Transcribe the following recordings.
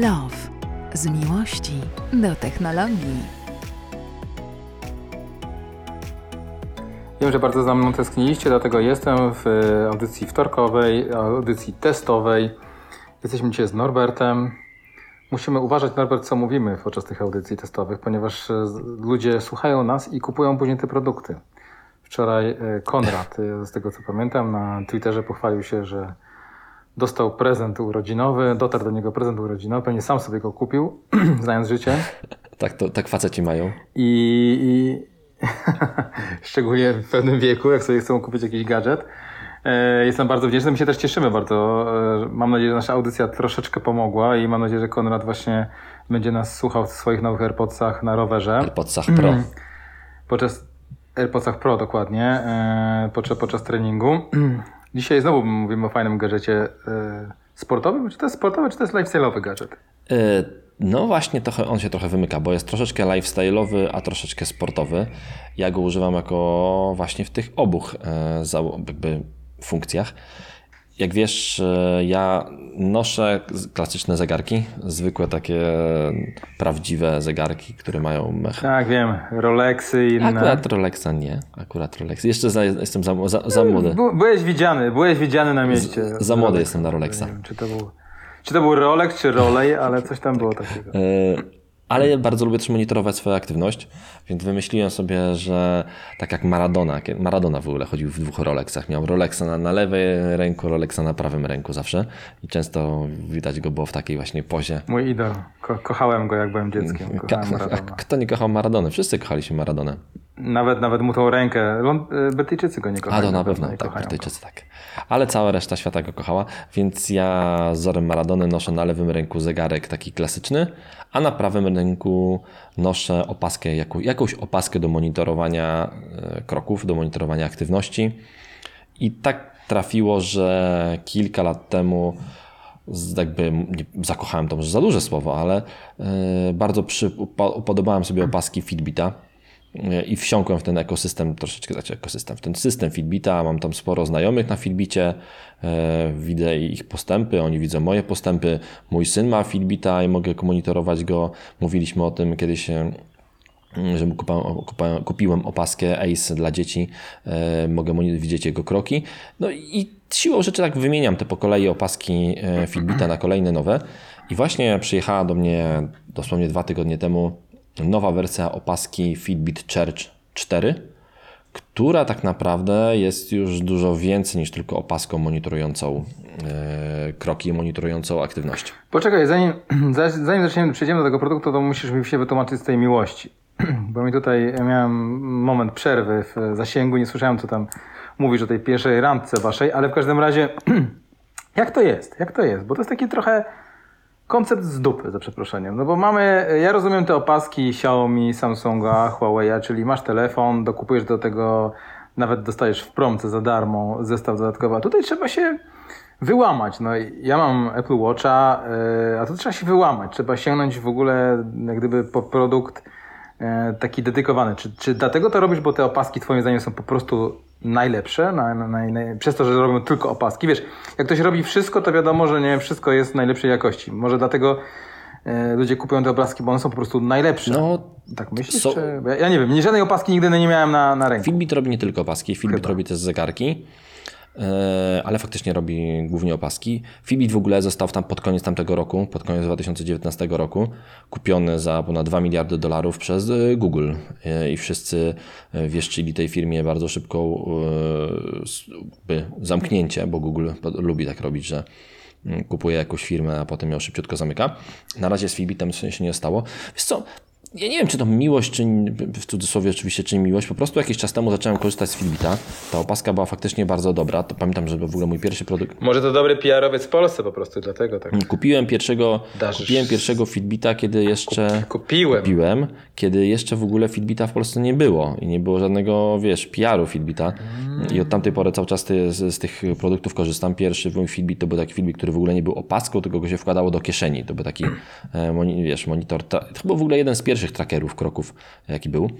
Love. Z miłości do technologii. Wiem, że bardzo za mną tęskniliście, dlatego jestem w audycji wtorkowej, audycji testowej. Jesteśmy dzisiaj z Norbertem. Musimy uważać, Norbert, co mówimy podczas tych audycji testowych, ponieważ e, ludzie słuchają nas i kupują później te produkty. Wczoraj e, Konrad, e, z tego co pamiętam, na Twitterze pochwalił się, że dostał prezent urodzinowy, dotarł do niego prezent urodzinowy, pewnie sam sobie go kupił, znając życie. Tak, to, tak faceci mają. I, i szczególnie w pewnym wieku, jak sobie chcą kupić jakiś gadżet. E, jestem bardzo wdzięczny, my się też cieszymy bardzo. E, mam nadzieję, że nasza audycja troszeczkę pomogła i mam nadzieję, że Konrad właśnie będzie nas słuchał w swoich nowych AirPodsach na rowerze. AirPodsach Pro. Podczas AirPodsach Pro dokładnie, e, podczas, podczas treningu. Dzisiaj znowu mówimy o fajnym gadżecie sportowym. Czy to jest sportowy, czy to jest lifestyle'owy gadżet? No właśnie, on się trochę wymyka, bo jest troszeczkę lifestyle'owy, a troszeczkę sportowy. Ja go używam jako właśnie w tych obu jakby funkcjach. Jak wiesz, e, ja noszę klasyczne zegarki, zwykłe takie prawdziwe zegarki, które mają mech. Tak, wiem, Rolexy i inne. Akurat Rolexa nie, akurat Rolexy. Jeszcze za, jestem za, za, za młody. Byłeś widziany, byłeś widziany na mieście. Z, za młody jestem na Rolexa. Wiem, czy to był, czy to był Rolex, czy Rolej, ale coś tam było takiego. Ale bardzo lubię też monitorować swoją aktywność, więc wymyśliłem sobie, że tak jak Maradona, Maradona w ogóle chodził w dwóch Rolexach. Miał Rolexa na, na lewej ręku, Rolexa na prawym ręku zawsze i często widać go było w takiej właśnie pozie. Mój idol. Ko kochałem go jak byłem dzieckiem. Kto nie kochał Maradony? Wszyscy kochaliśmy Maradonę. Nawet, nawet mu tą rękę. Y, Brytyjczycy go nie kochają. A to na pewno, tak, Brytyjczycy tak. Ale cała reszta świata go kochała, więc ja z wzorem Maradony noszę na lewym ręku zegarek taki klasyczny, a na prawym ręku noszę opaskę, jakąś opaskę do monitorowania e, kroków, do monitorowania aktywności. I tak trafiło, że kilka lat temu jakby zakochałem to może za duże słowo, ale e, bardzo przy, upodobałem sobie opaski Fitbita i wsiąkłem w ten ekosystem, troszeczkę znaczy ekosystem, w ten system Fitbita. Mam tam sporo znajomych na Fitbicie, e, widzę ich postępy, oni widzą moje postępy. Mój syn ma Fitbita i mogę monitorować go. Mówiliśmy o tym kiedyś e, że kupiłem opaskę Ace dla dzieci, e, mogę widzieć jego kroki. No i siłą rzeczy tak wymieniam te po kolei opaski Fitbita na kolejne nowe. I właśnie przyjechała do mnie dosłownie dwa tygodnie temu nowa wersja opaski Fitbit Charge 4, która tak naprawdę jest już dużo więcej niż tylko opaską monitorującą e, kroki, monitorującą aktywność. Poczekaj, zanim, zanim zaczniemy, przejdziemy do tego produktu, to musisz mi się wytłumaczyć z tej miłości. Bo mi tutaj miałem moment przerwy w zasięgu, nie słyszałem, co tam mówisz o tej pierwszej randce waszej, ale w każdym razie, jak to jest? Jak to jest? Bo to jest taki trochę koncept z dupy, za przeproszeniem. No bo mamy, ja rozumiem te opaski Xiaomi, Samsunga, Huawei, czyli masz telefon, dokupujesz do tego, nawet dostajesz w promce za darmo zestaw dodatkowy, a tutaj trzeba się wyłamać. No ja mam Apple Watcha, e, a tu trzeba się wyłamać. Trzeba sięgnąć w ogóle jak gdyby po produkt taki dedykowany. Czy, czy dlatego to robisz, bo te opaski twoim zdaniem są po prostu najlepsze, na, na, na, przez to, że robią tylko opaski. Wiesz, jak ktoś robi wszystko, to wiadomo, że nie wszystko jest najlepszej jakości. Może dlatego e, ludzie kupują te opaski, bo one są po prostu najlepsze. No, tak myślisz? So... Czy... Ja, ja, nie wiem, żadnej opaski nigdy nie miałem na, na ręku. Filbit robi nie tylko opaski, Filbit robi też zegarki. E, ale faktycznie robi głównie opaski. Fitbit w ogóle został tam pod koniec tamtego roku, pod koniec 2019 roku, kupiony za ponad 2 miliardy dolarów przez e, Google e, i wszyscy wieszczyli tej firmie bardzo szybko zamknięcie, bo Google lubi tak robić, że mm, kupuje jakąś firmę, a potem ją szybciutko zamyka. Na razie z Fitbitem się nie stało. Wiesz co, ja nie wiem, czy to miłość, czy w cudzysłowie oczywiście, czy miłość. Po prostu jakiś czas temu zacząłem korzystać z Filbita. Ta opaska była faktycznie bardzo dobra. To pamiętam, że w ogóle mój pierwszy produkt. Może to dobry PR-owiec w Polsce po prostu, dlatego tak. Kupiłem pierwszego, kupiłem pierwszego Fitbita, kiedy jeszcze. Kupiłem. Kupiłem, kiedy jeszcze w ogóle Fitbita w Polsce nie było i nie było żadnego, wiesz, PR-u Fitbita. Mm. I od tamtej pory cały czas ty, z, z, tych produktów korzystam. Pierwszy mój Fitbit to był taki Fitbit, który w ogóle nie był opaską, tylko go się wkładało do kieszeni. To był taki, e, wiesz, monitor. To był w ogóle jeden z pierwszych trackerów kroków, jaki był.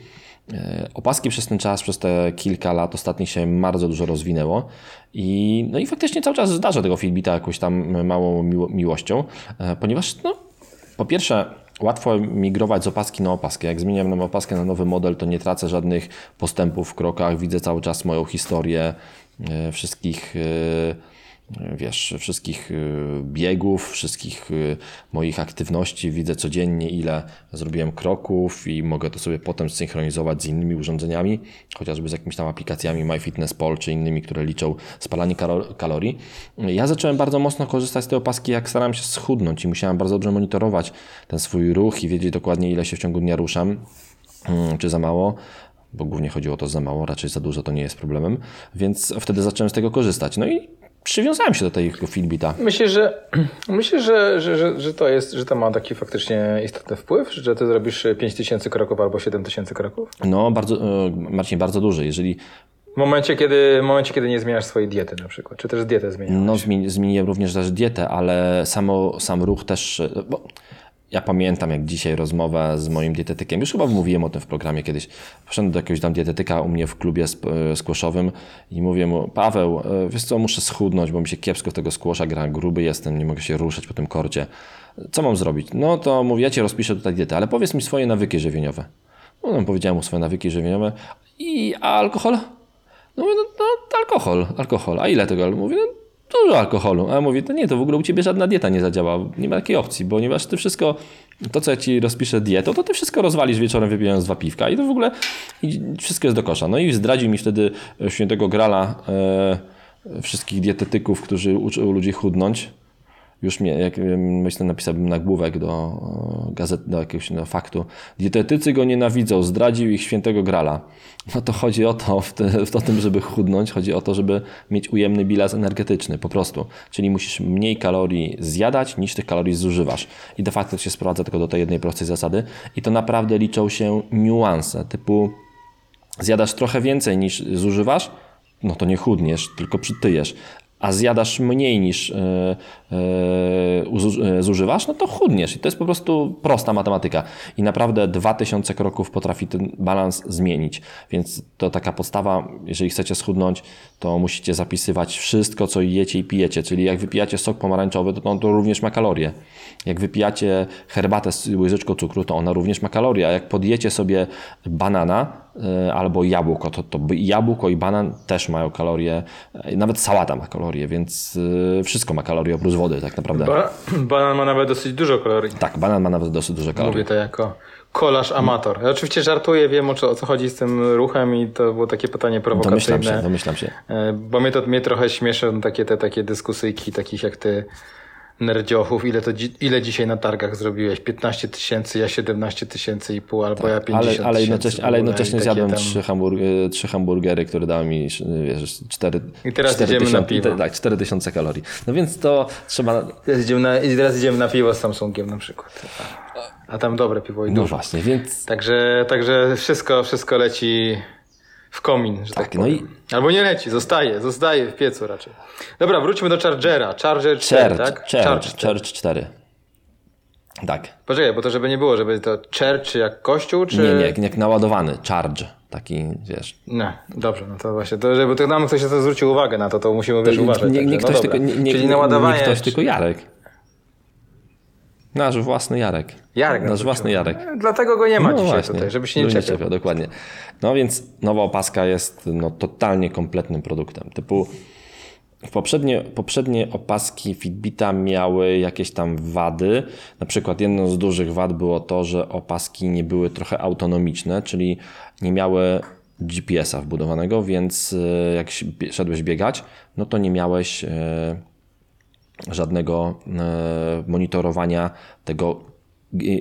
E, opaski przez ten czas, przez te kilka lat ostatnich się bardzo dużo rozwinęło i, no i faktycznie cały czas zdarza tego Fitbita jakąś tam małą miło miłością, e, ponieważ no, po pierwsze, łatwo migrować z opaski na opaskę. Jak zmieniam na opaskę na nowy model, to nie tracę żadnych postępów w krokach. Widzę cały czas moją historię e, wszystkich, wiesz, wszystkich e, biegów, wszystkich e, moich aktywności. Widzę codziennie, ile zrobiłem kroków i mogę to sobie potem synchronizować z innymi urządzeniami, chociażby z jakimiś tam aplikacjami MyFitnessPal czy innymi, które liczą spalanie kalo- kalorii. Ja zacząłem bardzo mocno korzystać z tej opaski, jak starałem się schudnąć i musiałem bardzo dobrze monitorować ten swój ruch i wiedzieć dokładnie, ile się w ciągu dnia ruszam, mm, czy za mało. Bo głównie chodziło o to za mało, raczej za dużo to nie jest problemem, więc wtedy zacząłem z tego korzystać. No i przywiązałem się do tego Fitbita. Myślę, że myślę, że, że, że, że to jest, że to ma taki faktycznie istotny wpływ, że ty zrobisz 5000 kroków albo 7000 kroków? No, bardzo, e, Marcin, bardzo duży. Jeżeli W momencie, kiedy, w momencie, kiedy nie zmieniasz swojej diety na przykład, czy też dietę zmieniasz. No, zmieni, zmieniłem również też dietę, ale samo, sam ruch też. e, Bo ja pamiętam, jak dzisiaj rozmowę z moim dietetykiem, już chyba mówiłem o tym w programie kiedyś. Poszedłem do jakiegoś tam dietetyka u mnie w klubie e, squashowym i mówię mu, Paweł, e, wiesz co, muszę schudnąć, bo mi się kiepsko tego squasha gra, gruby jestem, nie mogę się ruszać po tym korcie. Co mam zrobić? No to mówię, ja ci rozpiszę tutaj dietę, ale powiedz mi swoje nawyki żywieniowe. No, no powiedziałem mu swoje nawyki żywieniowe i a alkohol? No mówię, no, no alkohol, alkohol. A ile tego? Mówię, no dużo alkoholu. A ja mówię, to nie, to w ogóle u Ciebie żadna dieta nie zadziała. Nie ma takiej opcji, ponieważ Ty wszystko, to co ja Ci rozpiszę dietą, to Ty wszystko rozwalisz wieczorem wypijając dwa piwka i to w ogóle wszystko jest do kosza. No i zdradził mi wtedy świętego grala e, wszystkich dietetyków, którzy uczą ludzi chudnąć. Już mnie, jak em, myślę, napisałbym nagłówek do e, gazet, do jakiegoś no, faktu. Dietetycy go nienawidzą, zdradził ich świętego grala. No to chodzi o to, w, te, w tym, żeby chudnąć, chodzi o to, żeby mieć ujemny bilans energetyczny, po prostu. Czyli musisz mniej kalorii zjadać, niż tych kalorii zużywasz. I de facto się sprowadza tylko do tej jednej prostej zasady. I to naprawdę liczą się niuanse, typu zjadasz trochę więcej niż zużywasz, no to nie chudniesz, tylko przytyjesz. A zjadasz mniej niż e, e, e, zużywasz, no to chudniesz. I to jest po prostu prosta matematyka. I naprawdę 2000 kroków potrafi ten balans zmienić. Więc to taka podstawa, jeżeli chcecie schudnąć, to musicie zapisywać wszystko, co jecie i pijecie. Czyli jak wypijacie sok pomarańczowy, to on to również ma kalorie. Jak wypijacie herbatę z łyżeczką cukru, to ona również ma kalorie. A jak podjecie sobie banana, albo jabłko, to, to jabłko i banan też mają kalorie, nawet sałata ma kalorie, więc e, wszystko ma kalorie oprócz wody tak naprawdę. Ba- banan ma nawet dosyć dużo kalorii. Tak, banan ma nawet dosyć duże kalorie. Mówię to jako kolarz amator. Ja oczywiście żartuję, wiem o co, o co chodzi z tym ruchem i to było takie pytanie Domyślam się, prowokacyjne. domyślam się. E, Bo mnie to mnie trochę śmieszą takie te takie dyskusyjki takich jak ty nerdziochów. Ile to dzi- ile dzisiaj na targach zrobiłeś? 15 tysięcy, ja 17 tysięcy i pół, albo ja 50 Tak, Ale, ale tysięcy jednocześnie, ale jednocześnie zjadłem tam- trzy, hamburg, e, trzy hamburgery, które dały mi wiesz, 4, I teraz idziemy na piwo. Tak, 4000 kalorii. No więc to trzeba... Teraz idziemy, na, i teraz idziemy na piwo z Samsungiem na przykład. A tam dobre piwo i No dużo. właśnie, więc Także, także wszystko, wszystko leci w komin, że tak, Tak, no i- Albo nie leci, zostaje, zostaje w piecu raczej. Dobra, wróćmy do Chargera. Charger 4, Church, tak? Church, 4. Church 4. Tak. Poczekaj, bo to żeby nie było, żeby to Church jak kościół, czy... Nie, nie, jak, jak naładowany. Charge. Taki, wiesz... Nie, dobrze, no to właśnie, to żeby to nam ktoś to zwrócił uwagę na to, to musimy wiesz, uważać. nie, nie, ktoś no tylko, nie, nie, Czyli nie, naładowanie... nie ktoś, tylko Jarek. Nasz własny Jarek. Jarek nas Nasz własny Jarek. Dlatego go nie ma dzisiaj tutaj, żeby się nie żeby czepiał. dokładnie. No więc nowa opaska jest no, totalnie kompletnym produktem. Typu poprzednie, poprzednie opaski Fitbita miały jakieś tam wady. Na przykład jedną z dużych wad było to, że opaski nie były trochę autonomiczne, czyli nie miały GPS-a wbudowanego, więc e, jak szedłeś biegać, no to nie miałeś e, żadnego e, monitorowania tego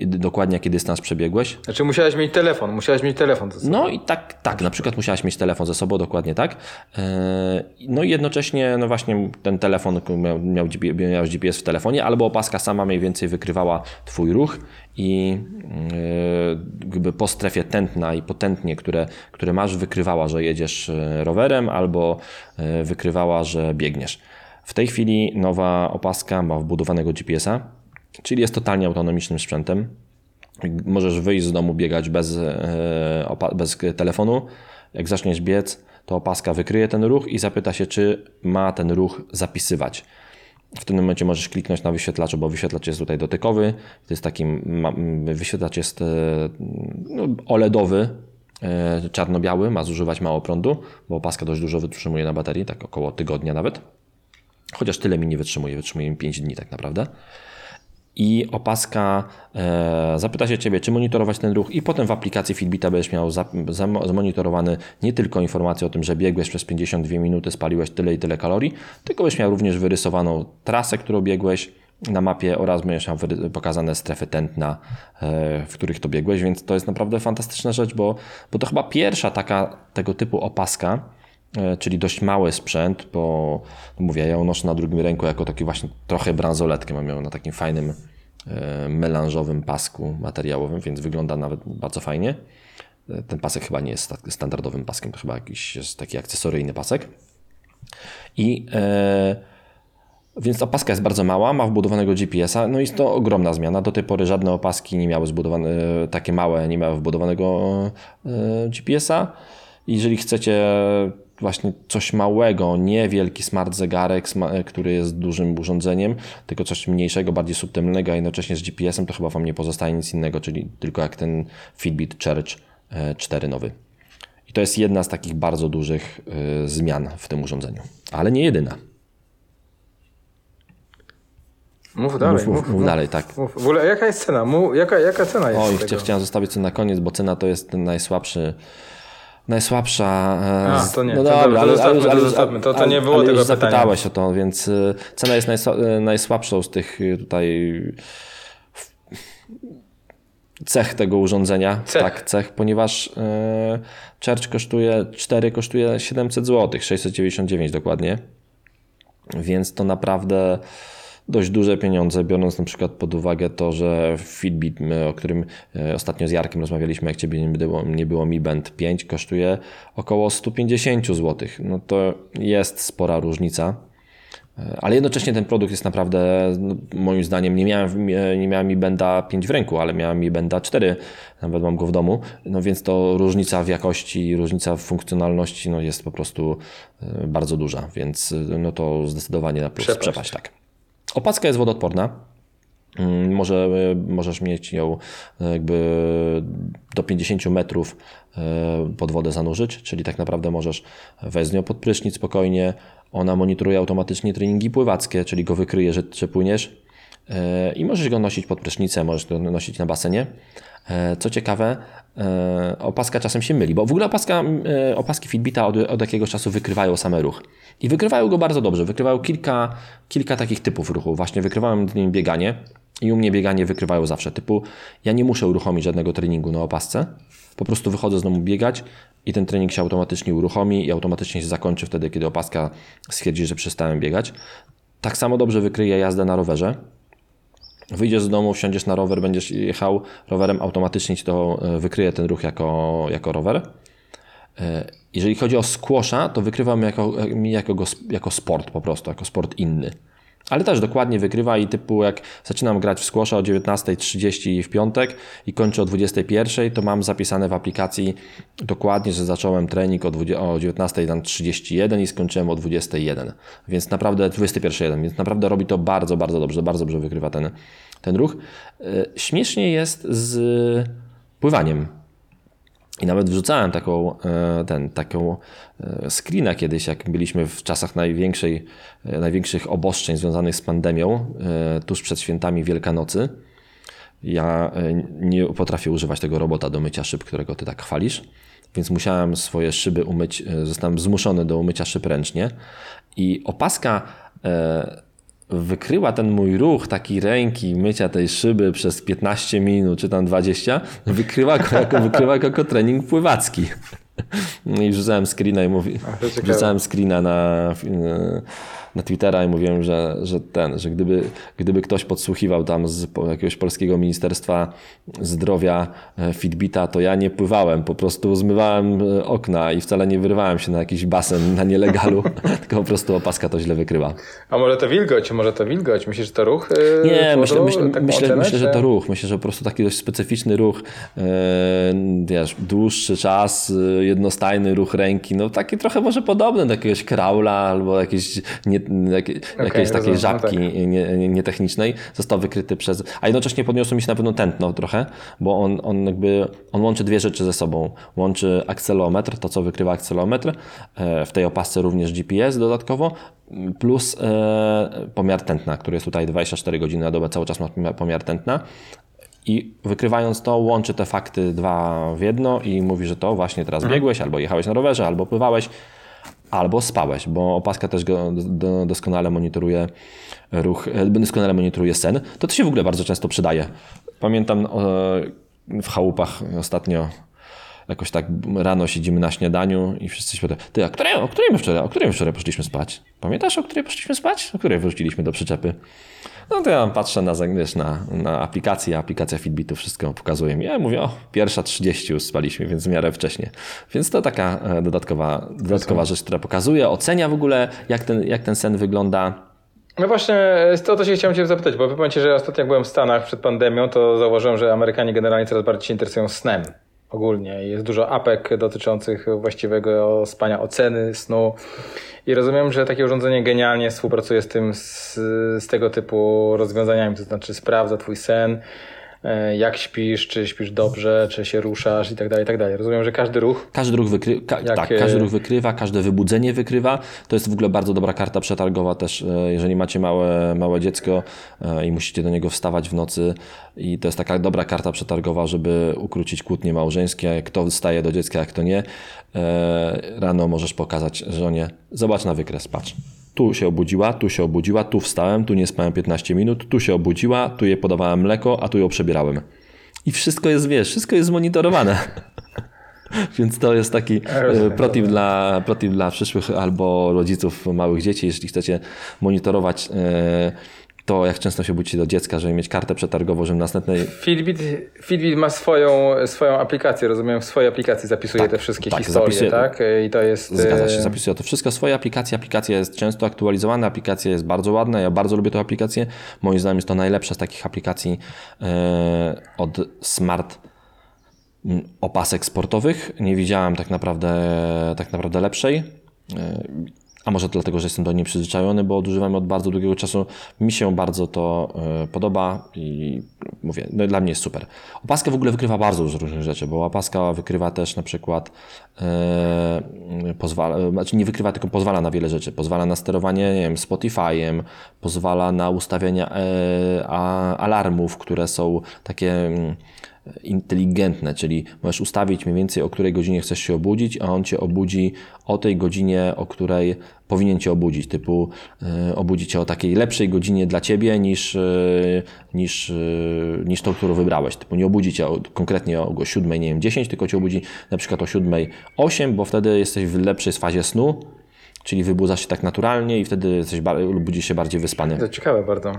dokładnie jaki dystans przebiegłeś. Znaczy musiałeś mieć telefon, musiałeś mieć telefon ze sobą. No i tak, tak, na przykład musiałeś mieć telefon ze sobą, dokładnie tak. E, No i jednocześnie, no właśnie ten telefon miał, miał, GP miałeś GPS w telefonie, albo opaska sama mniej więcej wykrywała twój ruch i e, jakby po strefie tętna i potętnie, które, które masz, wykrywała, że jedziesz rowerem, albo wykrywała, że biegniesz. W tej chwili nowa opaska ma wbudowanego GPS-a, czyli jest totalnie autonomicznym sprzętem. Możesz wyjść z domu, biegać bez, e, bez telefonu. Jak zaczniesz biec, to opaska wykryje ten ruch i zapyta się, czy ma ten ruch zapisywać. W tym momencie możesz kliknąć na wyświetlacz, bo wyświetlacz jest tutaj dotykowy. To jest taki, wyświetlacz jest e, no, OLEDowy, e, czarno-biały, ma zużywać mało prądu, bo opaska dość dużo wytrzymuje na baterii, tak około tygodnia nawet. Chociaż tyle mi nie wytrzymuje, wytrzymuje mi 5 dni tak naprawdę. I opaska e, zapyta się Ciebie, czy monitorować ten ruch, i potem w aplikacji Fitbita będziesz miał za, zamo- zmonitorowany nie tylko informację o tym, że biegłeś przez 52 minuty, spaliłeś tyle i tyle kalorii, tylko będziesz miał również wyrysowaną trasę, którą biegłeś na mapie oraz będziesz miał pokazane strefy tętna, e, w których to biegłeś, więc to jest naprawdę fantastyczna rzecz, bo, bo to chyba pierwsza taka tego typu opaska, czyli dość mały sprzęt, bo no mówię, ja ją noszę na drugim ręku jako taki właśnie trochę bransoletkę, mam ją na takim fajnym e, melanżowym pasku materiałowym, więc wygląda nawet bardzo fajnie. E, Ten pasek chyba nie jest sta- standardowym paskiem, to chyba jakiś jest taki akcesoryjny pasek. I e, więc opaska jest bardzo mała, ma wbudowanego GPS-a, no i jest to ogromna zmiana. Do tej pory żadne opaski nie miały zbudowane, takie małe, nie miały wbudowanego e, GPS-a. Jeżeli chcecie właśnie coś małego, nie wielki smart zegarek, który jest dużym urządzeniem, tylko coś mniejszego, bardziej subtelnego, a jednocześnie z GPS-em, to chyba Wam nie pozostaje nic innego, czyli tylko jak ten Fitbit Charge e, 4 nowy. I to jest jedna z takich bardzo dużych e, zmian w tym urządzeniu, ale nie jedyna. Mów dalej, Mów, mów, mów dalej, tak. Mów. W ogóle jaka jest cena? Mów, jaka, jaka cena jest Oj, tego? chcia, chciałem zostawić to na koniec, bo cena to jest ten najsłabszy. Najsłabsza. e, A, to nie, No to dobra, dobra, to ale, ale, zostawmy, to ale, zostawmy. To- to ale- nie było ale tego już pytania. zapytałeś o to, więc y, cena jest y, najsłabszą z tych tutaj cech tego urządzenia. Cech. Tak, cech, ponieważ e, Church kosztuje 4, kosztuje 700 zł, 699 dokładnie. Więc to naprawdę dość duże pieniądze, biorąc na przykład pod uwagę to, że Fitbit, o którym e, ostatnio z Jarkiem rozmawialiśmy, jak Ciebie nie było, nie było Mi Band 5, kosztuje około 150 zł. No to jest spora różnica. E, Ale jednocześnie ten produkt jest naprawdę, no, moim zdaniem, nie miałem, nie miałem Mi Banda 5 w ręku, ale miałem Mi Banda 4, nawet mam go w domu, no więc to różnica w jakości, różnica w funkcjonalności no, jest po prostu e, bardzo duża, więc no to zdecydowanie na plus Przepaść. przepaść. tak. Opaska jest wodoodporna. Mm, Może, możesz mieć ją e, jakby do 50 metrów e, pod wodę zanurzyć, czyli tak naprawdę możesz wejść z nią pod prysznic spokojnie. Ona monitoruje automatycznie treningi pływackie, czyli go wykryje, że, że płyniesz e, i możesz go nosić pod prysznicę, możesz go nosić na basenie. E, Co ciekawe, e, opaska czasem się myli, bo w ogóle opaska, e, opaski Fitbita od, od jakiegoś czasu wykrywają same ruch. I wykrywają go bardzo dobrze. Wykrywają kilka, kilka takich typów ruchu. Właśnie wykrywałem innymi bieganie i u mnie bieganie wykrywają zawsze. Typu, ja nie muszę uruchomić żadnego treningu na opasce. Po prostu wychodzę z domu biegać i ten trening się automatycznie uruchomi i automatycznie się zakończy wtedy, kiedy opaska stwierdzi, że przestałem biegać. Tak samo dobrze wykryje jazdę na rowerze. Wyjdziesz z domu, wsiądziesz na rower, będziesz jechał rowerem, automatycznie ci to e, wykryje ten ruch jako, jako rower. E, Jeżeli chodzi o squasha, to wykrywam jako, mi jako, go, jako sport po prostu, jako sport inny. Ale też dokładnie wykrywa i typu jak zaczynam grać w squasha o 19.30 w piątek i kończę o 21.00, to mam zapisane w aplikacji dokładnie, że zacząłem trening o, 20 o 19.31 i skończyłem o 21.00. Więc naprawdę 21.01, więc naprawdę robi to bardzo, bardzo dobrze, bardzo dobrze wykrywa ten, ten ruch. E, Śmiesznie jest z pływaniem. I nawet wrzucałem taką, e, ten, taką e, screena kiedyś, jak byliśmy w czasach największej, e, największych obostrzeń związanych z pandemią, tuż przed świętami Wielkanocy. Ja nie potrafię używać tego robota do mycia szyb, którego ty tak chwalisz, więc musiałem swoje szyby umyć, zostałem zmuszony do umycia szyb ręcznie. I opaska wykryła ten mój ruch taki ręki, mycia tej szyby przez 15 minut, czy tam 20, wykryła go jako, wykryła go jako trening pływacki. I wrzucałem screena i mówi, wrzucałem screena na, na Twittera i mówiłem, że, że ten, że gdyby, gdyby ktoś podsłuchiwał tam z jakiegoś polskiego Ministerstwa Zdrowia e, Fitbita, to ja nie pływałem, po prostu zmywałem e, okna i wcale nie wyrywałem się na jakiś basen na nielegalu, tylko po prostu opaska to źle wykrywa. A może to wilgoć, może to wilgoć? Myślisz, że to ruch? yy, Nie, myślę, myślę, taką myślę, ocenę, myślę, że to ruch. Myślę, że po prostu taki dość specyficzny ruch, e, wiesz, dłuższy czas, e, jednostajny ruch ręki, no taki trochę może podobny do jakiegoś kraula albo jakieś nie, jak, jakiejś takiej rozumiem, no żabki tak. nie, nie, nietechnicznej, został wykryty przez... A jednocześnie podniosło mi się na pewno tętno trochę, bo on, on jakby, on łączy dwie rzeczy ze sobą. Łączy akcelometr, to co wykrywa akcelometr, e, w tej opasce również GPS dodatkowo, plus e, pomiar tętna, który jest tutaj 24 godziny na dobę, cały czas ma pomiar tętna. I wykrywając to, łączy te fakty dwa w jedno i mówi, że to właśnie teraz biegłeś, albo jechałeś na rowerze, albo pływałeś, albo spałeś, bo opaska też go do, doskonale monitoruje ruch, e, doskonale monitoruje sen. To to się w ogóle bardzo często przydaje. Pamiętam e, w chałupach ostatnio jakoś tak rano siedzimy na śniadaniu i wszyscy się pytają, ty, a której, o której my wczoraj, o której wczoraj poszliśmy spać? Pamiętasz, o której poszliśmy spać? O której wróciliśmy do przyczepy? No to ja patrzę na, wiesz, na, na aplikację, aplikacja Fitbitu wszystko pokazuje mi. Ja mówię, o, pierwsza 30 już spaliśmy, więc w miarę wcześnie. Więc to taka e, dodatkowa, dodatkowa rzecz, która pokazuje, ocenia w ogóle, jak ten, jak ten sen wygląda. No właśnie, z to, to się chciałem Cię zapytać, bo powiem Ci, że ostatnio byłem w Stanach przed pandemią, to zauważyłem, że Amerykanie generalnie coraz bardziej się interesują snem. Ogólnie. Jest dużo apek dotyczących właściwego spania, oceny snu. I rozumiem, że takie urządzenie genialnie współpracuje z tym, z, z tego typu rozwiązaniami, to znaczy sprawdza Twój sen, jak śpisz, czy śpisz dobrze, czy się ruszasz i tak dalej, i tak dalej. Rozumiem, że każdy ruch Każdy ruch, wykry... Ka- Jak, tak, e, każdy ruch wykrywa, każde wybudzenie wykrywa. To jest w ogóle bardzo dobra karta przetargowa też, e, jeżeli macie małe, małe dziecko e, i musicie do niego wstawać w nocy. I to jest taka dobra karta przetargowa, żeby ukrócić kłótnie małżeńskie, kto wstaje do dziecka, a kto nie. E, Rano możesz pokazać żonie, zobacz na wykres, patrz. Tu się obudziła, tu się obudziła, tu wstałem, tu nie spałem 15 minut, tu się obudziła, tu jej podawałem mleko, a tu ją przebierałem. I wszystko jest, wiesz, wszystko jest zmonitorowane. Więc to jest taki rozumiem, e, protip dla, protip dla przyszłych albo rodziców małych dzieci, jeśli chcecie monitorować e, to, jak często się budzicie do dziecka, żeby mieć kartę przetargową, żeby następnej... Fitbit, Fitbit ma swoją, swoją aplikację, rozumiem, w swojej aplikacji zapisuje Tak, te wszystkie tak, historie, zapisuje- tak? I to jest... Zgadza się, e, zapisuje to wszystko w swojej aplikacji. Aplikacja jest często aktualizowana, aplikacja jest bardzo ładna, ja bardzo lubię tę aplikację. Moim zdaniem jest to najlepsza z takich aplikacji e, od smart mm, opasek sportowych. Nie widziałem tak naprawdę, tak naprawdę lepszej. E, A może dlatego, że jestem do niej przyzwyczajony, bo używam od bardzo długiego czasu. Mi się bardzo to e, podoba i mówię, no dla mnie jest super. Opaska w ogóle wykrywa bardzo dużo różnych rzeczy, bo opaska wykrywa też na przykład e, pozwala, znaczy nie wykrywa, tylko pozwala na wiele rzeczy. Pozwala na sterowanie, nie wiem, Spotify'em, pozwala na ustawienia e, a, alarmów, które są takie mm, inteligentne, czyli możesz ustawić mniej więcej o której godzinie chcesz się obudzić, a on cię obudzi o tej godzinie, o której powinien cię obudzić, typu y, obudzi cię o takiej lepszej godzinie dla ciebie niż, y, niż, y, niż tą, którą wybrałeś. Typu nie obudzi cię o, konkretnie o, o 7, nie wiem, 10, tylko cię obudzi na przykład o 7, 8, bo wtedy jesteś w lepszej fazie snu, czyli wybudzasz się tak naturalnie i wtedy jesteś, budzisz się bardziej wyspany. To ciekawe bardzo.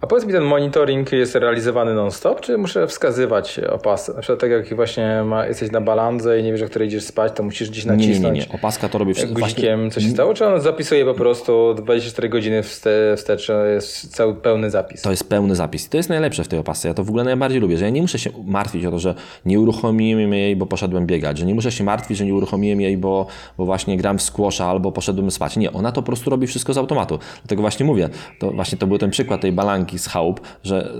A powiedz mi, ten monitoring jest realizowany non-stop, czy muszę wskazywać opas? Na przykład tak jak właśnie ma, jesteś na balandze i nie wiesz, o której idziesz spać, to musisz gdzieś Nie, nie, nacisnąć nie, nie. Opaska to robi wszystko. guzikiem, co się stało, czy on zapisuje po prostu 24 godziny wste, wstecz, jest cały pełny zapis? To jest pełny zapis. I to jest najlepsze w tej opasce. Ja to w ogóle najbardziej lubię, że ja nie muszę się martwić o to, że nie uruchomiłem jej, bo poszedłem biegać, że nie muszę się martwić, że nie uruchomiłem jej, bo, bo właśnie gram w squasha albo poszedłem spać. Nie, ona to po prostu robi wszystko z automatu. Dlatego właśnie mówię, to właśnie to był ten przykład tej balanki z chałup, że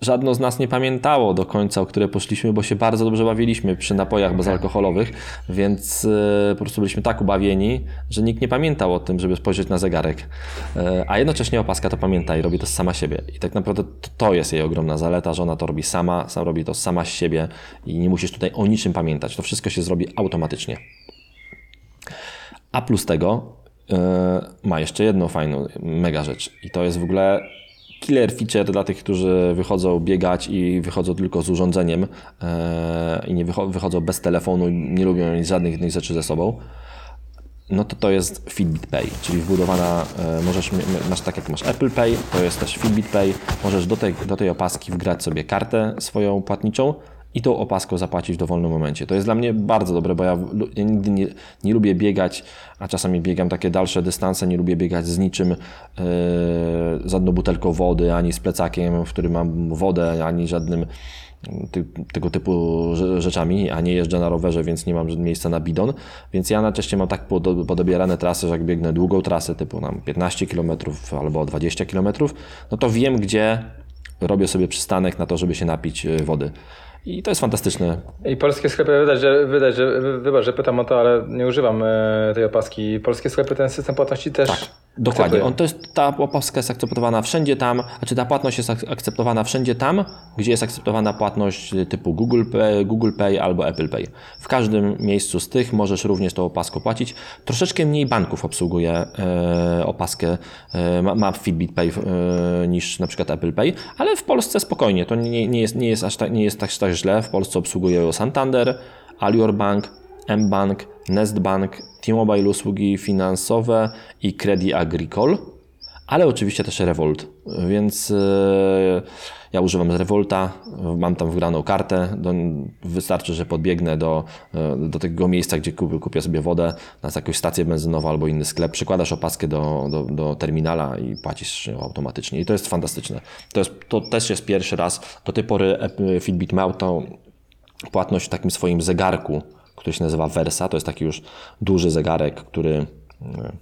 żadno z nas nie pamiętało do końca, o które poszliśmy, bo się bardzo dobrze bawiliśmy przy napojach bezalkoholowych, więc e, po prostu byliśmy tak ubawieni, że nikt nie pamiętał o tym, żeby spojrzeć na zegarek. E, a jednocześnie opaska to pamięta i robi to sama siebie. I tak naprawdę to, jest jej ogromna zaleta, że ona to robi sama, sam robi to sama z siebie i nie musisz tutaj o niczym pamiętać. To wszystko się zrobi automatycznie. A plus tego yy, ma jeszcze jedną fajną, mega rzecz. I to jest w ogóle killer feature dla tych, którzy wychodzą biegać i wychodzą tylko z urządzeniem yy, i nie wycho- wychodzą bez telefonu, nie lubią żadnych innych rzeczy ze sobą. No to to jest Fitbit Pay, czyli wbudowana, e, możesz, masz tak jak masz Apple Pay, to jest też Fitbit Pay, możesz do tej, do tej opaski wgrać sobie kartę swoją płatniczą i tą opaską zapłacić w dowolnym momencie. To jest dla mnie bardzo dobre, bo ja, ja nigdy nie, nie lubię biegać, a czasami biegam takie dalsze dystanse, nie lubię biegać z niczym, e, z żadną butelką wody, ani z plecakiem, w którym mam wodę, ani żadnym ty, tego typu rze- rzeczami, a nie jeżdżę na rowerze, więc nie mam miejsca na bidon. Więc ja najczęściej mam tak pod- podobierane trasy, że jak biegnę długą trasę, typu nam 15 km albo 20 km, no to wiem, gdzie robię sobie przystanek na to, żeby się napić y, wody. I to jest fantastyczne. I polskie sklepy, wydać, że, wydać, że wy- wybacz, że pytam o to, ale nie używam e, tej opaski. Polskie sklepy ten system płatności też Tak, Dokładnie. On to jest, ta opaska jest akceptowana wszędzie tam, znaczy ta płatność jest ak- akceptowana wszędzie tam, gdzie jest akceptowana płatność typu Google Pay, Google Pay albo Apple Pay. W każdym miejscu z tych możesz również tą opaską płacić. Troszeczkę mniej banków obsługuje e, opaskę, e, ma, Fitbit Pay e, niż na przykład Apple Pay, ale w Polsce spokojnie, to nie, nie, jest, nie jest aż tak, nie jest tak, tak źle. W Polsce obsługuje Santander, Alior Bank, mBank, Nestbank, T-Mobile usługi finansowe i Credit Agricole, ale oczywiście też Revolt, więc e, ja używam Revolta, mam tam wgraną kartę, wystarczy, że podbiegnę do, e, do tego miejsca, gdzie kupię, kupię sobie wodę na jakąś stację benzynową albo inny sklep, przykładasz opaskę do, do, do terminala i płacisz automatycznie. I to jest fantastyczne. To, jest, to też jest pierwszy raz, do tej pory Apple- Fitbit miał tą płatność w takim swoim zegarku, który się nazywa Versa. To jest taki już duży zegarek, który e,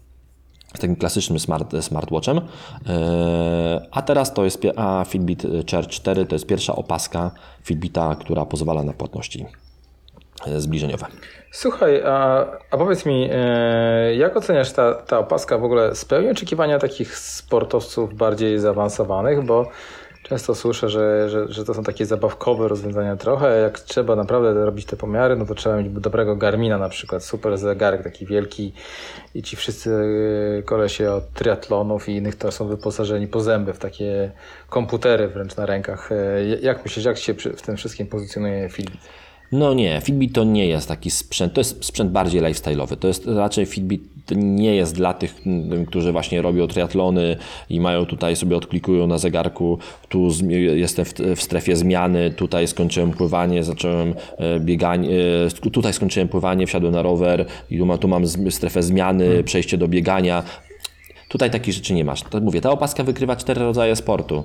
z takim klasycznym smart, smartwatchem. E, A teraz to jest a Fitbit Charge 4 to jest pierwsza opaska Fitbita, która pozwala na płatności e, zbliżeniowe. Słuchaj, a, a powiedz mi, e, jak oceniasz ta, ta opaska w ogóle spełni oczekiwania takich sportowców bardziej zaawansowanych, bo często słyszę, że, że, że to są takie zabawkowe rozwiązania trochę, jak trzeba naprawdę robić te pomiary, no to trzeba mieć dobrego Garmina na przykład, super zegarek taki wielki i ci wszyscy e, kolesie od triatlonów i innych to są wyposażeni po zęby w takie komputery wręcz na rękach. E, Jak myślisz, jak się w tym wszystkim pozycjonuje Fitbit? No nie, Fitbit to nie jest taki sprzęt, to jest sprzęt bardziej lifestyle'owy. To jest raczej Fitbit nie jest dla tych, m, którzy właśnie robią triatlony i mają tutaj sobie odklikują na zegarku, tu jestem w, strefie zmiany, tutaj skończyłem pływanie, zacząłem e, bieganie, e, tutaj skończyłem pływanie, wsiadłem na rower i tu, ma, tu mam strefę zmiany, przejście do biegania. Tutaj takich rzeczy nie masz. To mówię, ta opaska wykrywa cztery rodzaje sportu.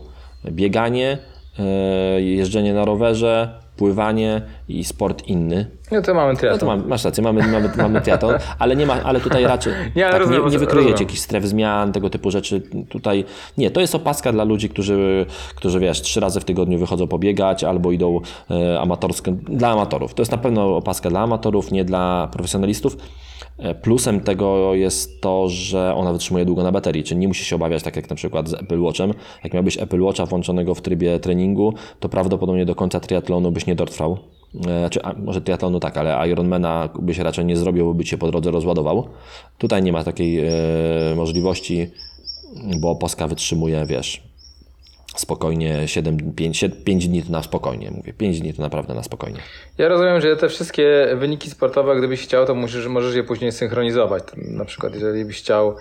Bieganie, e, jeżdżenie na rowerze, pływanie i sport inny. No to mamy No triatlon. to mam, masz rację, mamy, mamy, mamy triatlon, ale nie ma, ale tutaj raczej Nie, tak, rozumiem, nie, nie rozumiem. wykryjecie jakichś stref zmian, tego typu rzeczy. Tutaj nie, to jest opaska dla ludzi, którzy, którzy wiesz, trzy razy w tygodniu wychodzą pobiegać albo idą e, amatorskie, dla amatorów. To jest na pewno opaska dla amatorów, nie dla profesjonalistów. E, Plusem tego jest to, że ona wytrzymuje długo na baterii, czyli nie musisz się obawiać, tak jak na przykład z Apple Watchem. Jak miałbyś Apple Watcha włączonego w trybie treningu, to prawdopodobnie do końca triatlonu byś nie dotrwał. Czy, a, może triatlonu tak, ale Ironmana byś raczej nie zrobił, bo by cię po drodze rozładował. Tutaj nie ma takiej e, możliwości, bo opaska wytrzymuje, wiesz, spokojnie 7, 5, 5 dni to na spokojnie, mówię. 5 dni to naprawdę na spokojnie. Ja rozumiem, że te wszystkie wyniki sportowe, gdybyś chciał, to musisz, możesz je później synchronizować. Na przykład, jeżeli byś chciał,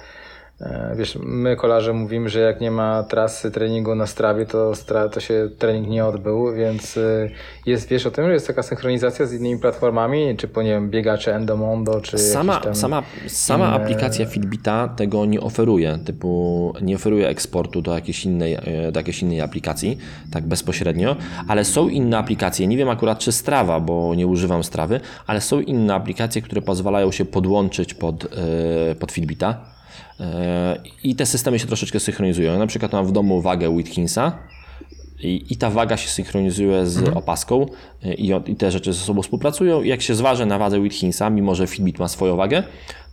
wiesz, my kolarze mówimy, że jak nie ma trasy treningu na strawie, to, stra, to się trening nie odbył, więc e, jest, wiesz o tym, że jest taka synchronizacja z innymi platformami, czy po, nie wiem, biegacze Endomondo, czy Sama, sama, sama inne- aplikacja Fitbita tego nie oferuje, typu nie oferuje eksportu do jakiejś innej, e, do jakiejś innej aplikacji, tak bezpośrednio, ale są inne aplikacje, nie wiem akurat czy Strava, bo nie używam Strawy, ale są inne aplikacje, które pozwalają się podłączyć pod, e, pod Fitbita. e, i te systemy się troszeczkę synchronizują. Na przykład mam w domu wagę Whitkinsa, i, I ta waga się synchronizuje z opaską y, i, i te rzeczy ze sobą współpracują. I jak się zważę na wadze Whitkinsa, mimo że Fitbit ma swoją wagę,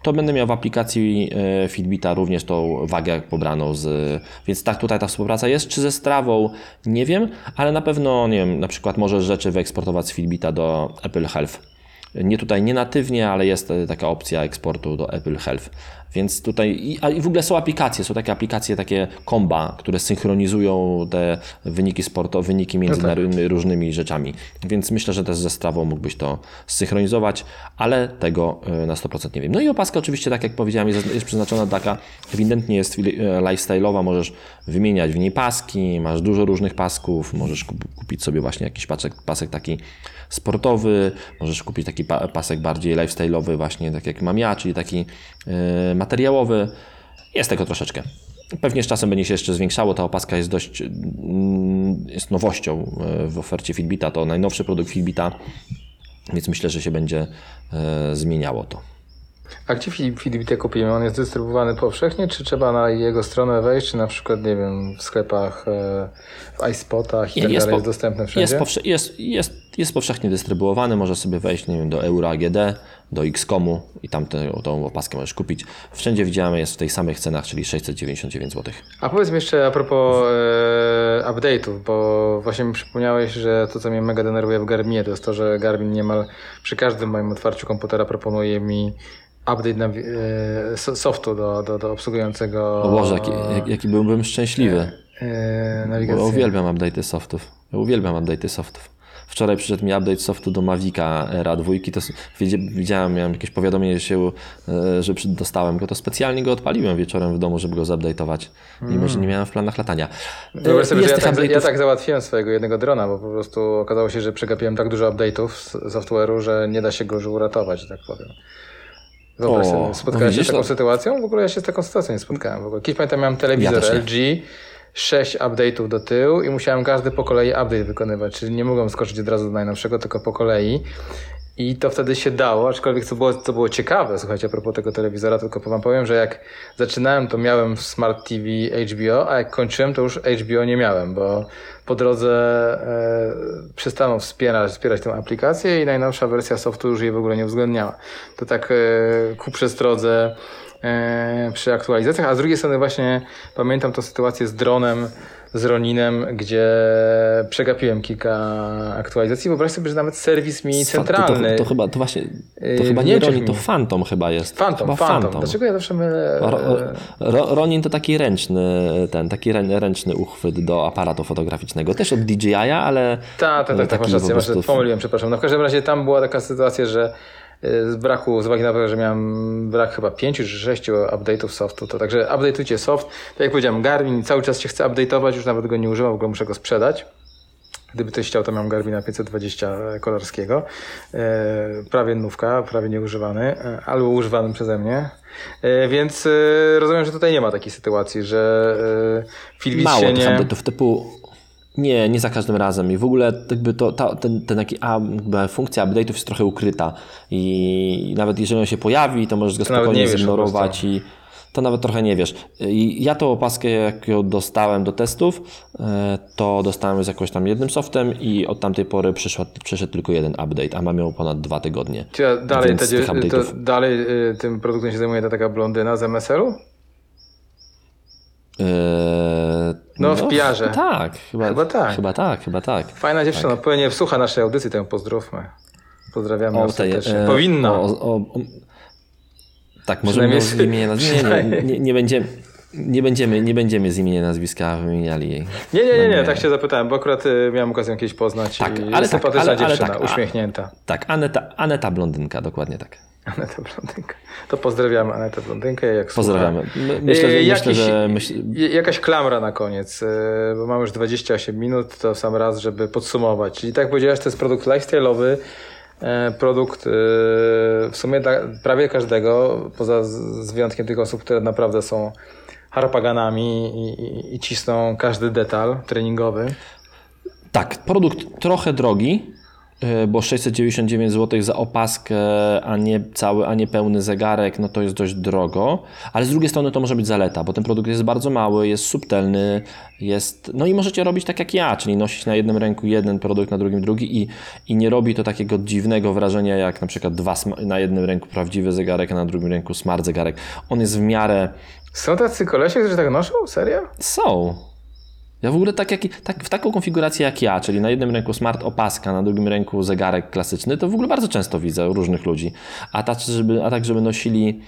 to będę miał w aplikacji e, Fitbita również tą wagę pobraną z... Więc tak, tutaj ta współpraca jest. Czy ze Strawą? Nie wiem, ale na pewno, nie wiem, na przykład możesz rzeczy wyeksportować z Fitbita do Apple Health. Nie tutaj, nie natywnie, ale jest e, taka opcja eksportu do Apple Health. Więc tutaj, i, a i w ogóle są aplikacje, są takie aplikacje, takie komba, które synchronizują te wyniki sportowe, wyniki między tak. na- różnymi rzeczami. Więc myślę, że też ze strawą mógłbyś to zsynchronizować, ale tego e, na 100% nie wiem. No i opaska oczywiście, tak jak powiedziałem, jest, jest przeznaczona taka, ewidentnie jest e, lifestyle'owa, możesz wymieniać w niej paski, masz dużo różnych pasków, możesz kup- kupić sobie właśnie jakiś pasek, pasek taki sportowy, możesz kupić taki pa- pasek bardziej lifestyle'owy właśnie, tak jak mam ja, czyli taki e, materiałowy. Jest tego troszeczkę. Pewnie z czasem będzie się jeszcze zwiększało. Ta opaska jest dość mm, jest nowością e, w ofercie Fitbita. To najnowszy produkt Fitbita, więc myślę, że się będzie e, zmieniało to. A gdzie Filipite kupimy? On jest dystrybuowany powszechnie, czy trzeba na jego stronę wejść, czy na przykład, nie wiem, w sklepach, e, w iSpotach i tak dalej po- jest dostępny wszędzie? Jest, powsze- jest, jest, jest powszechnie dystrybuowany, możesz sobie wejść nie wiem, do Euro AGD, do Xcomu i tam tę, tą opaskę możesz kupić. Wszędzie widziałem, jest w tych samych cenach, czyli 699 zł. A powiedz mi jeszcze a propos e, update'ów, bo właśnie mi przypomniałeś, że to, co mnie mega denerwuje w Garminie, to jest to, że Garmin niemal przy każdym moim otwarciu komputera proponuje mi update nawi- e, so- softu do, do, do obsługującego O Boże, jaki, jak- jaki byłbym szczęśliwy. e, Bo nawigację. ja uwielbiam update'y softów. Ja uwielbiam update'y softów. Wczoraj przyszedł mi update softu do Mavica Era 2, to widziałem, miałem jakieś powiadomienie, że, się, e, że dostałem go, to specjalnie go odpaliłem wieczorem w domu, żeby go zupdate'ować, mimo że nie miałem w planach latania. E, Wyobraź sobie, że ja tak, ja tak załatwiłem swojego jednego drona, bo po prostu okazało się, że przegapiłem tak dużo update'ów z software'u, że nie da się go już uratować, że tak powiem. Wyobraź O, sobie, no spotkałeś się widzisz, z taką no. sytuacją? W ogóle ja się z taką sytuacją nie spotkałem. W ogóle. Kiedyś pamiętam, miałem telewizor Ja. LG, 6 update'ów do tyłu i musiałem każdy po kolei update wykonywać, czyli nie mogłem skoczyć od razu do najnowszego, tylko po kolei. I to wtedy się dało, aczkolwiek co było, co było ciekawe, słuchajcie, a propos tego telewizora, tylko wam powiem, że jak zaczynałem, to miałem w Smart TV HBO, a jak kończyłem, to już HBO nie miałem, bo po drodze e, przestano wspierać, wspierać tę aplikację i najnowsza wersja softu już jej w ogóle nie uwzględniała. To tak e, ku przestrodze przy aktualizacjach, a z drugiej strony właśnie pamiętam tą sytuację z dronem, z Roninem, gdzie przegapiłem kilka aktualizacji. Wyobraź sobie, że nawet serwis mi centralny. To, to, to chyba, to właśnie, to chyba w nie Ronin, to Phantom chyba jest. Phantom, chyba Phantom. Dlaczego ja zawsze mylę? Ro, ro, Ronin to taki ręczny, ten, taki rę, ręczny uchwyt do aparatu fotograficznego. Też od DJI, ale. Tak, tak, tak, tak, taki masz rację, masz, pomyliłem, przepraszam. No w każdym razie tam była taka sytuacja, że y, z braku, z uwagi na to, że miałem brak chyba pięciu czy sześciu update'ów softu, to także update'ujcie soft. Tak jak powiedziałem, Garmin cały czas się chce update'ować, już nawet go nie używam, w ogóle muszę go sprzedać. Gdyby ktoś chciał, to mam Garmina 520 kolarskiego. E, prawie nówka, prawie nieużywany, e, albo używany przeze mnie. E, więc e, rozumiem, że tutaj nie ma takiej sytuacji, że e, Filbit Mało się nie... update'ów typu. Nie, nie za każdym razem. I w ogóle jakby to, ta, ten, ten taki, a, funkcja update'ów jest trochę ukryta. I nawet jeżeli on się pojawi, to możesz go To spokojnie zignorować i to nawet trochę nie wiesz. I ja tą opaskę, jak ją dostałem do testów, e, to dostałem z jakimś tam jednym softem i od tamtej pory przyszedł, przyszedł tylko jeden update, a mam ją ponad dwa tygodnie. Czy ja dalej, to dalej y, tym produktem się zajmuje ta taka blondyna z MSL-u? Eee, No, w PR-ze. Tak, chyba, Chyba tak. Chyba tak, chyba tak. Fajna dziewczyna, tak. pewnie słucha naszej audycji, ją pozdrówmy. Pozdrawiamy O, tej, e, Powinna. O, o, o, tak, możemy z imienia nazwiska. Nie, nie, nie, nie, będziemy, nie, będziemy, nie będziemy z imienia nazwiska wymieniali jej. nie, nie, nie, nie, No tak się zapytałem, bo akurat y, miałem okazję kiedyś poznać Tak, ale tak, sympatyczna ale- ale dziewczyna, tak, a- uśmiechnięta. Tak, Aneta, Aneta Blondynka, dokładnie tak. Aneta Blondynka. To pozdrawiamy Anetę Blondynkę, jak Pozdrawiamy. Myślę, że, myślę, jakiś- że myśl, Jakaś klamra na koniec, y, bo mamy już 28 minut, to sam raz, żeby podsumować. Czyli tak jak powiedziałeś, to jest produkt lifestyle'owy, e, produkt w sumie dla prawie każdego, poza z, wyjątkiem tych osób, które naprawdę są harpaganami i, i, i cisną każdy detal treningowy. Tak, produkt trochę drogi, bo 699 zł za opaskę, a nie cały, a nie pełny zegarek, no to jest dość drogo, ale z drugiej strony to może być zaleta, bo ten produkt jest bardzo mały, jest subtelny, jest, no i możecie robić tak jak ja, czyli nosić na jednym ręku jeden produkt, na drugim drugi i, i nie robi to takiego dziwnego wrażenia jak na przykład dwa na jednym ręku prawdziwy zegarek, a na drugim ręku smart zegarek. On jest w miarę, Są tacy kolesie, którzy tak noszą? Serio? są, Ja w ogóle tak jak, tak, w taką konfigurację jak ja, czyli na jednym ręku smart opaska, na drugim ręku zegarek klasyczny, to w ogóle bardzo często widzę różnych ludzi. A tak, żeby, a tak, żeby nosili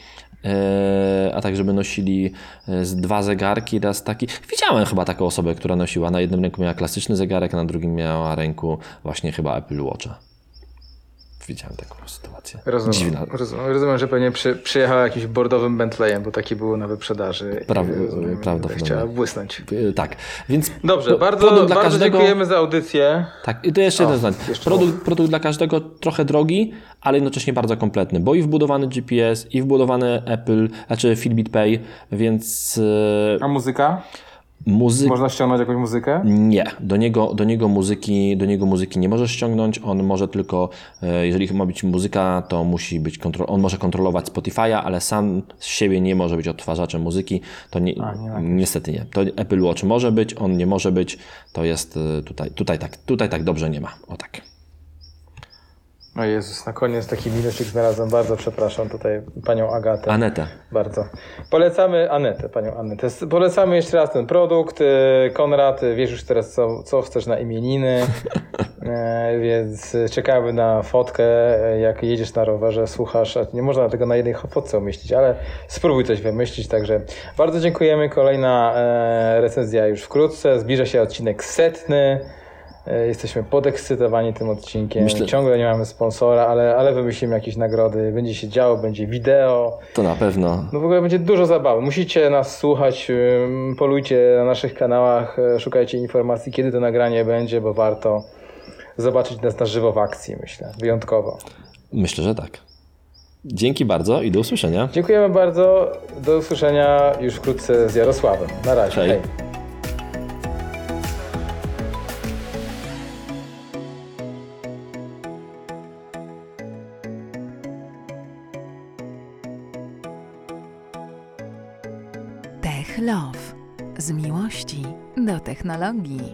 e, a tak, żeby nosili e, dwa zegarki, raz taki. Widziałem chyba taką osobę, która nosiła. Na jednym ręku miała klasyczny zegarek, na drugim miała ręku właśnie chyba Apple Watcha. Widziałem taką sytuację. Rozumiem, Dziwna. rozumiem, rozumiem, że pewnie przy, przyjechał jakimś bordowym Bentleyem, bo taki był na wyprzedaży. Pra- I, rozumiem, prawdopodobnie. Chciała błysnąć. E, Tak, więc Dobrze, bardzo, produkt dla bardzo każdego- dziękujemy za audycję. Tak, i to jeszcze O, jeden znak. jeszcze Produkt, produkt dla każdego trochę drogi, ale jednocześnie bardzo kompletny, bo i wbudowany GPS, i wbudowany Apple, znaczy Fitbit Pay, więc A muzyka? Muzyka. Można ściągnąć jakąś muzykę? Nie, do niego, do, niego muzyki, do niego muzyki nie możesz ściągnąć. On może tylko, e, jeżeli ma być muzyka, to musi być kontro- on może kontrolować Spotify'a, ale sam z siebie nie może być odtwarzaczem muzyki. To nie, A, nie niestety nie. To Apple Watch może być, on nie może być. To jest e, tutaj, tutaj tak, tutaj tak dobrze nie ma. O tak. O Jezus, na koniec taki minusik znalazłem. Bardzo przepraszam tutaj panią Agatę. Anetę. Bardzo. Polecamy Anetę, panią Anetę. Polecamy jeszcze raz ten produkt. E, Konrad, e, wiesz już teraz, co, co chcesz na imieniny, e, więc czekamy na fotkę, e, jak jedziesz na rowerze, słuchasz. Nie można tego na jednej fotce umieścić, ale spróbuj coś wymyślić. Także bardzo dziękujemy. Kolejna e, recenzja już wkrótce. Zbliża się odcinek setny. E, Jesteśmy podekscytowani tym odcinkiem. Myślę- Ciągle nie mamy sponsora, ale, ale wymyślimy jakieś nagrody. Będzie się działo, będzie wideo. To na pewno. No w ogóle będzie dużo zabawy. Musicie nas słuchać, polujcie na naszych kanałach, e, szukajcie informacji, kiedy to nagranie będzie, bo warto zobaczyć nas na żywo w akcji, myślę. Wyjątkowo. Myślę, że tak. Dzięki bardzo i do usłyszenia. Dziękujemy bardzo. Do usłyszenia już wkrótce z Jarosławem. Na razie. Hej. Hej. technologii.